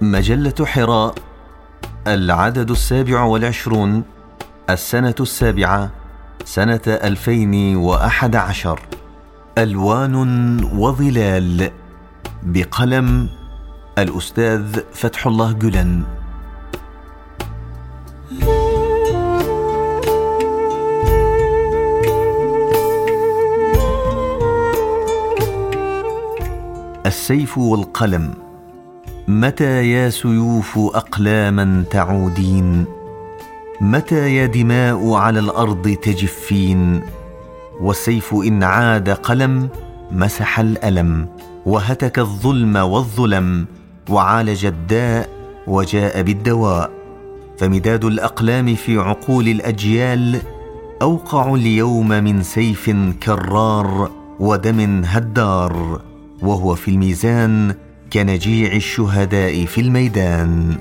مجلة حراء العدد السابع والعشرون السنة السابعة سنة ألفين وأحد عشر. ألوان وظلال بقلم الأستاذ فتح الله جلن. السيف والقلم. متى يا سيوف أقلاما تعودين؟ متى يا دماء على الأرض تجفين؟ والسيف إن عاد قلم مسح الألم وهتك الظلم والظلم وعالج الداء وجاء بالدواء. فمداد الأقلام في عقول الأجيال أوقع اليوم من سيف كرار ودم هدار. وهو في الميزان كنجيع الشهداء في الميدان.